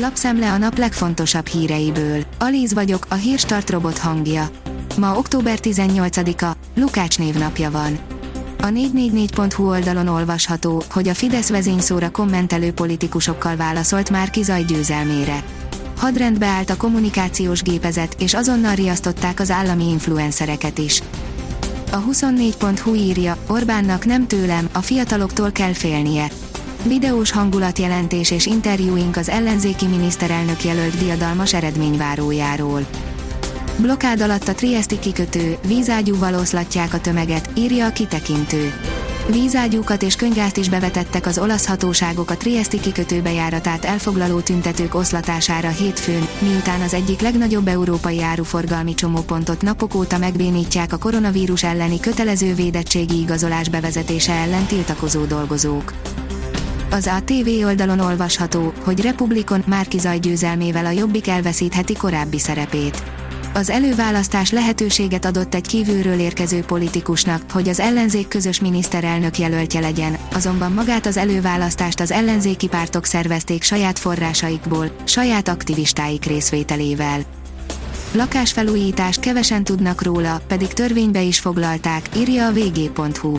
Lapszemle a nap legfontosabb híreiből. Alíz vagyok, a hírstart robot hangja. Ma október 18-a, Lukács névnapja van. A 444.hu oldalon olvasható, hogy a Fidesz vezényszóra kommentelő politikusokkal válaszolt már Kizaj győzelmére. Hadrendbe állt a kommunikációs gépezet, és azonnal riasztották az állami influencereket is. A 24.hu írja, Orbánnak nem tőlem, a fiataloktól kell félnie. Videós hangulatjelentés és interjúink az ellenzéki miniszterelnök jelölt diadalmas eredményvárójáról. Blokád alatt a Triesti kikötő, vízágyúval oszlatják a tömeget, írja a kitekintő. Vízágyúkat és könygázt is bevetettek az olasz hatóságok a Triesti kikötő bejáratát elfoglaló tüntetők oszlatására hétfőn, miután az egyik legnagyobb európai áruforgalmi csomópontot napok óta megbénítják a koronavírus elleni kötelező védettségi igazolás bevezetése ellen tiltakozó dolgozók. Az ATV oldalon olvasható, hogy Republikon Márkizaj győzelmével a Jobbik elveszítheti korábbi szerepét az előválasztás lehetőséget adott egy kívülről érkező politikusnak, hogy az ellenzék közös miniszterelnök jelöltje legyen, azonban magát az előválasztást az ellenzéki pártok szervezték saját forrásaikból, saját aktivistáik részvételével. Lakásfelújítás kevesen tudnak róla, pedig törvénybe is foglalták, írja a vg.hu.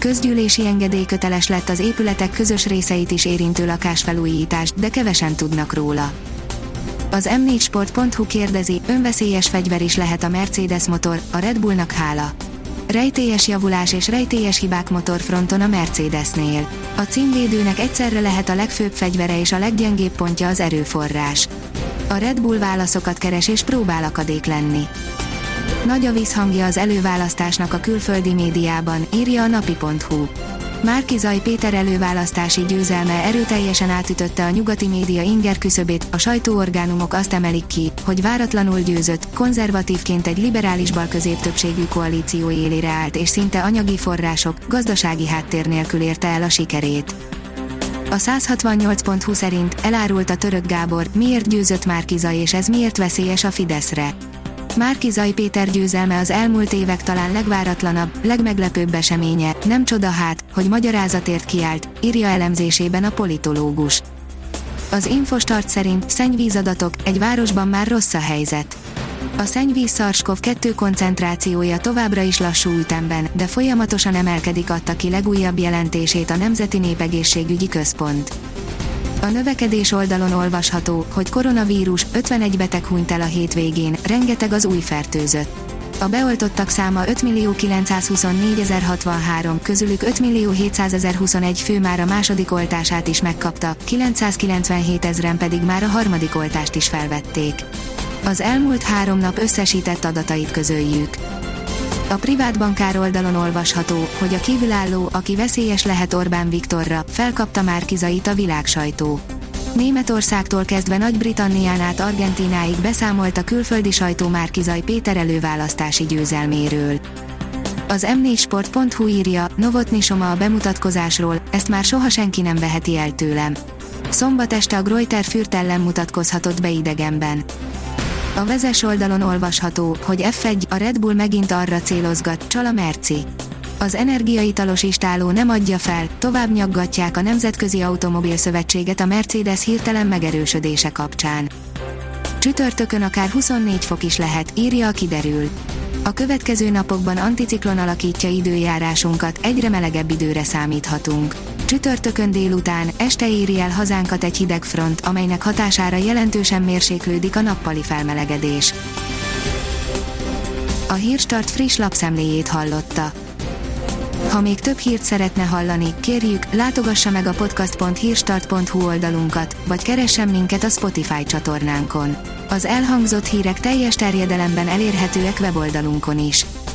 Közgyűlési engedély köteles lett az épületek közös részeit is érintő lakásfelújítás, de kevesen tudnak róla. Az m4sport.hu kérdezi, önveszélyes fegyver is lehet a Mercedes motor, a Red Bullnak hála. Rejtélyes javulás és rejtélyes hibák motorfronton a Mercedesnél. A címvédőnek egyszerre lehet a legfőbb fegyvere és a leggyengébb pontja az erőforrás. A Red Bull válaszokat keres és próbál akadék lenni. Nagy a vízhangja az előválasztásnak a külföldi médiában, írja a napi.hu. Márkizaj Péter előválasztási győzelme erőteljesen átütötte a nyugati média inger küszöbét, a sajtóorgánumok azt emelik ki, hogy váratlanul győzött, konzervatívként egy liberális bal középtöbbségű koalíció élére állt és szinte anyagi források, gazdasági háttér nélkül érte el a sikerét. A 168.20 szerint elárult a török Gábor, miért győzött Márkizaj és ez miért veszélyes a Fideszre. Márki Zaj Péter győzelme az elmúlt évek talán legváratlanabb, legmeglepőbb eseménye, nem csoda hát, hogy magyarázatért kiállt, írja elemzésében a politológus. Az Infostart szerint szennyvízadatok, egy városban már rossz a helyzet. A szennyvíz SARS-CoV-2 koncentrációja továbbra is lassú ütemben, de folyamatosan emelkedik adta ki legújabb jelentését a Nemzeti Népegészségügyi Központ. A növekedés oldalon olvasható, hogy koronavírus 51 beteg hunyt el a hétvégén, rengeteg az új fertőzött. A beoltottak száma 5.924.063, közülük 5.700.021 fő már a második oltását is megkapta, 997 ezeren pedig már a harmadik oltást is felvették. Az elmúlt három nap összesített adatait közöljük. A privát bankár oldalon olvasható, hogy a kívülálló, aki veszélyes lehet Orbán Viktorra, felkapta már kizait a világsajtó. Németországtól kezdve Nagy-Britannián át Argentináig beszámolt a külföldi sajtó Márkizaj Péter előválasztási győzelméről. Az m4sport.hu írja, Novotny Soma a bemutatkozásról, ezt már soha senki nem veheti el tőlem. Szombat este a Greuter Fürt ellen mutatkozhatott be idegenben. A vezes oldalon olvasható, hogy F1 a Red Bull megint arra célozgat, csal a Merci. Az energiaitalos istáló nem adja fel, tovább nyaggatják a Nemzetközi Automobil Szövetséget a Mercedes hirtelen megerősödése kapcsán. Csütörtökön akár 24 fok is lehet, írja a kiderül. A következő napokban anticiklon alakítja időjárásunkat, egyre melegebb időre számíthatunk. Csütörtökön délután, este éri el hazánkat egy hideg front, amelynek hatására jelentősen mérséklődik a nappali felmelegedés. A Hírstart friss lapszemléjét hallotta. Ha még több hírt szeretne hallani, kérjük, látogassa meg a podcast.hírstart.hu oldalunkat, vagy keressen minket a Spotify csatornánkon. Az elhangzott hírek teljes terjedelemben elérhetőek weboldalunkon is.